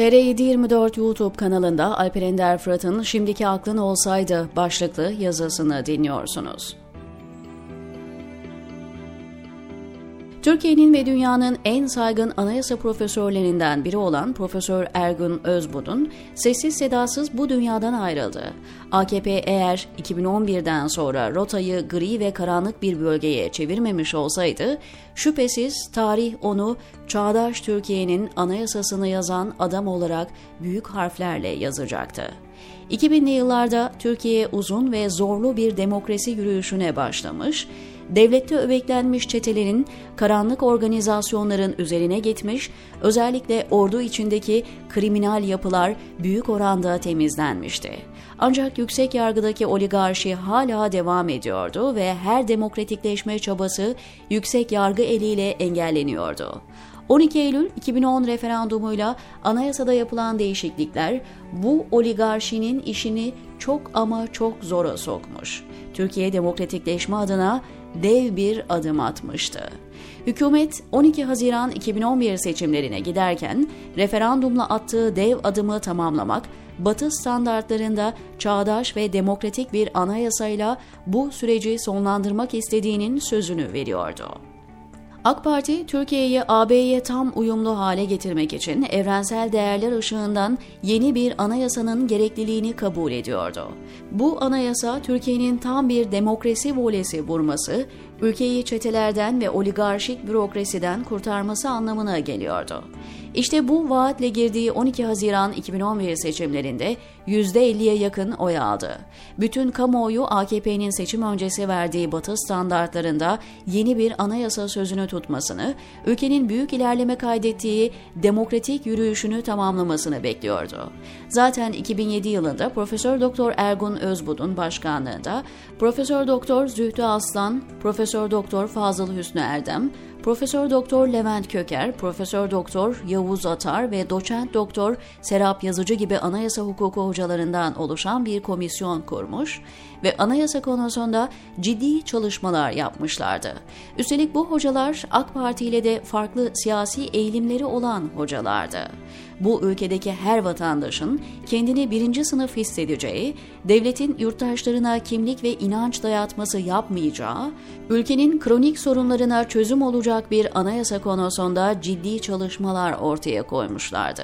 TR724 YouTube kanalında Alper Ender Fırat'ın Şimdiki Aklın Olsaydı başlıklı yazısını dinliyorsunuz. Türkiye'nin ve dünyanın en saygın anayasa profesörlerinden biri olan Profesör Ergun Özbudun sessiz sedasız bu dünyadan ayrıldı. AKP eğer 2011'den sonra rotayı gri ve karanlık bir bölgeye çevirmemiş olsaydı, şüphesiz tarih onu çağdaş Türkiye'nin anayasasını yazan adam olarak büyük harflerle yazacaktı. 2000'li yıllarda Türkiye uzun ve zorlu bir demokrasi yürüyüşüne başlamış, devlette öbeklenmiş çetelerin, karanlık organizasyonların üzerine gitmiş, özellikle ordu içindeki kriminal yapılar büyük oranda temizlenmişti. Ancak yüksek yargıdaki oligarşi hala devam ediyordu ve her demokratikleşme çabası yüksek yargı eliyle engelleniyordu. 12 Eylül 2010 referandumuyla anayasada yapılan değişiklikler bu oligarşinin işini çok ama çok zora sokmuş. Türkiye demokratikleşme adına dev bir adım atmıştı. Hükümet 12 Haziran 2011 seçimlerine giderken referandumla attığı dev adımı tamamlamak, Batı standartlarında çağdaş ve demokratik bir anayasayla bu süreci sonlandırmak istediğinin sözünü veriyordu. AK Parti, Türkiye'yi AB'ye tam uyumlu hale getirmek için evrensel değerler ışığından yeni bir anayasanın gerekliliğini kabul ediyordu. Bu anayasa Türkiye'nin tam bir demokrasi volesi vurması, ülkeyi çetelerden ve oligarşik bürokrasiden kurtarması anlamına geliyordu. İşte bu vaatle girdiği 12 Haziran 2011 seçimlerinde %50'ye yakın oy aldı. Bütün kamuoyu AKP'nin seçim öncesi verdiği batı standartlarında yeni bir anayasa sözünü tutmasını, ülkenin büyük ilerleme kaydettiği demokratik yürüyüşünü tamamlamasını bekliyordu. Zaten 2007 yılında Profesör Doktor Ergun Özbud'un başkanlığında Profesör Doktor Zühtü Aslan, Profesör Doktor Fazıl Hüsnü Erdem, Profesör Doktor Levent Köker, Profesör Doktor Yavuz Atar ve Doçent Doktor Serap Yazıcı gibi anayasa hukuku hocalarından oluşan bir komisyon kurmuş ve anayasa konusunda ciddi çalışmalar yapmışlardı. Üstelik bu hocalar AK Parti ile de farklı siyasi eğilimleri olan hocalardı. Bu ülkedeki her vatandaşın kendini birinci sınıf hissedeceği, devletin yurttaşlarına kimlik ve inanç dayatması yapmayacağı, ülkenin kronik sorunlarına çözüm olacak bir anayasa konusunda ciddi çalışmalar ortaya koymuşlardı.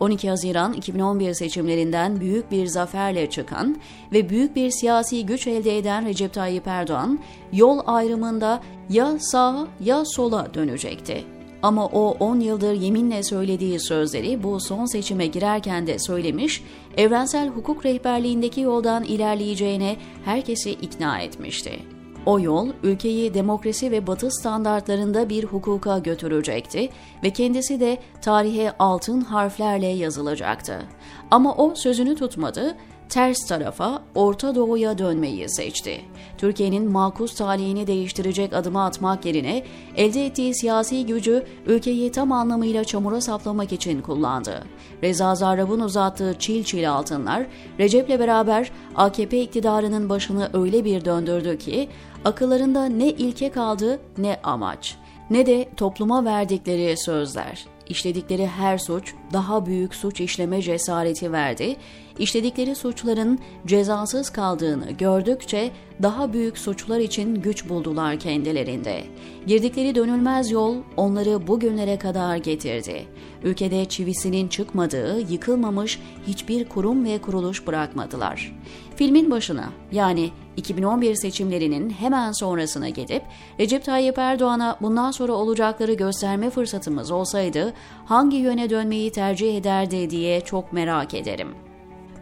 12 Haziran 2011 seçimlerinden büyük bir zaferle çıkan ve büyük bir siyasi güç elde eden Recep Tayyip Erdoğan, yol ayrımında ya sağa ya sola dönecekti. Ama o 10 yıldır yeminle söylediği sözleri bu son seçime girerken de söylemiş, evrensel hukuk rehberliğindeki yoldan ilerleyeceğine herkesi ikna etmişti. O yol ülkeyi demokrasi ve batı standartlarında bir hukuka götürecekti ve kendisi de tarihe altın harflerle yazılacaktı. Ama o sözünü tutmadı ters tarafa Orta Doğu'ya dönmeyi seçti. Türkiye'nin makus talihini değiştirecek adımı atmak yerine elde ettiği siyasi gücü ülkeyi tam anlamıyla çamura saplamak için kullandı. Reza Zarrab'ın uzattığı çil çil altınlar Recep'le beraber AKP iktidarının başını öyle bir döndürdü ki akıllarında ne ilke kaldı ne amaç ne de topluma verdikleri sözler işledikleri her suç daha büyük suç işleme cesareti verdi, işledikleri suçların cezasız kaldığını gördükçe daha büyük suçlar için güç buldular kendilerinde. Girdikleri dönülmez yol onları bugünlere kadar getirdi. Ülkede çivisinin çıkmadığı, yıkılmamış hiçbir kurum ve kuruluş bırakmadılar. Filmin başına yani 2011 seçimlerinin hemen sonrasına gidip Recep Tayyip Erdoğan'a bundan sonra olacakları gösterme fırsatımız olsaydı hangi yöne dönmeyi tercih ederdi diye çok merak ederim.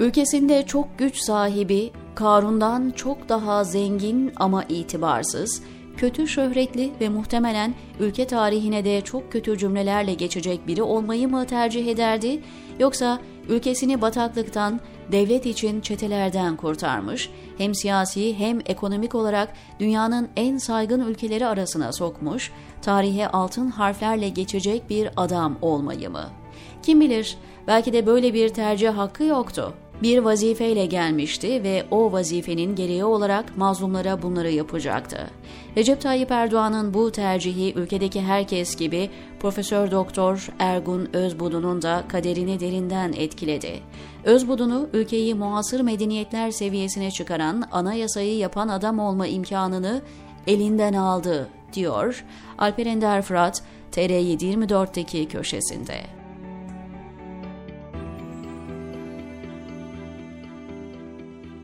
Ülkesinde çok güç sahibi, Karun'dan çok daha zengin ama itibarsız, kötü şöhretli ve muhtemelen ülke tarihine de çok kötü cümlelerle geçecek biri olmayı mı tercih ederdi yoksa ülkesini bataklıktan, devlet için çetelerden kurtarmış, hem siyasi hem ekonomik olarak dünyanın en saygın ülkeleri arasına sokmuş, tarihe altın harflerle geçecek bir adam olmayı mı? Kim bilir, belki de böyle bir tercih hakkı yoktu. bir vazifeyle gelmişti ve o vazifenin gereği olarak mazlumlara bunları yapacaktı. Recep Tayyip Erdoğan'ın bu tercihi ülkedeki herkes gibi Profesör Doktor Ergun Özbudu'nun da kaderini derinden etkiledi. Özbudu'nu ülkeyi muasır medeniyetler seviyesine çıkaran anayasayı yapan adam olma imkanını elinden aldı, diyor Alper Ender Fırat, TR724'teki köşesinde.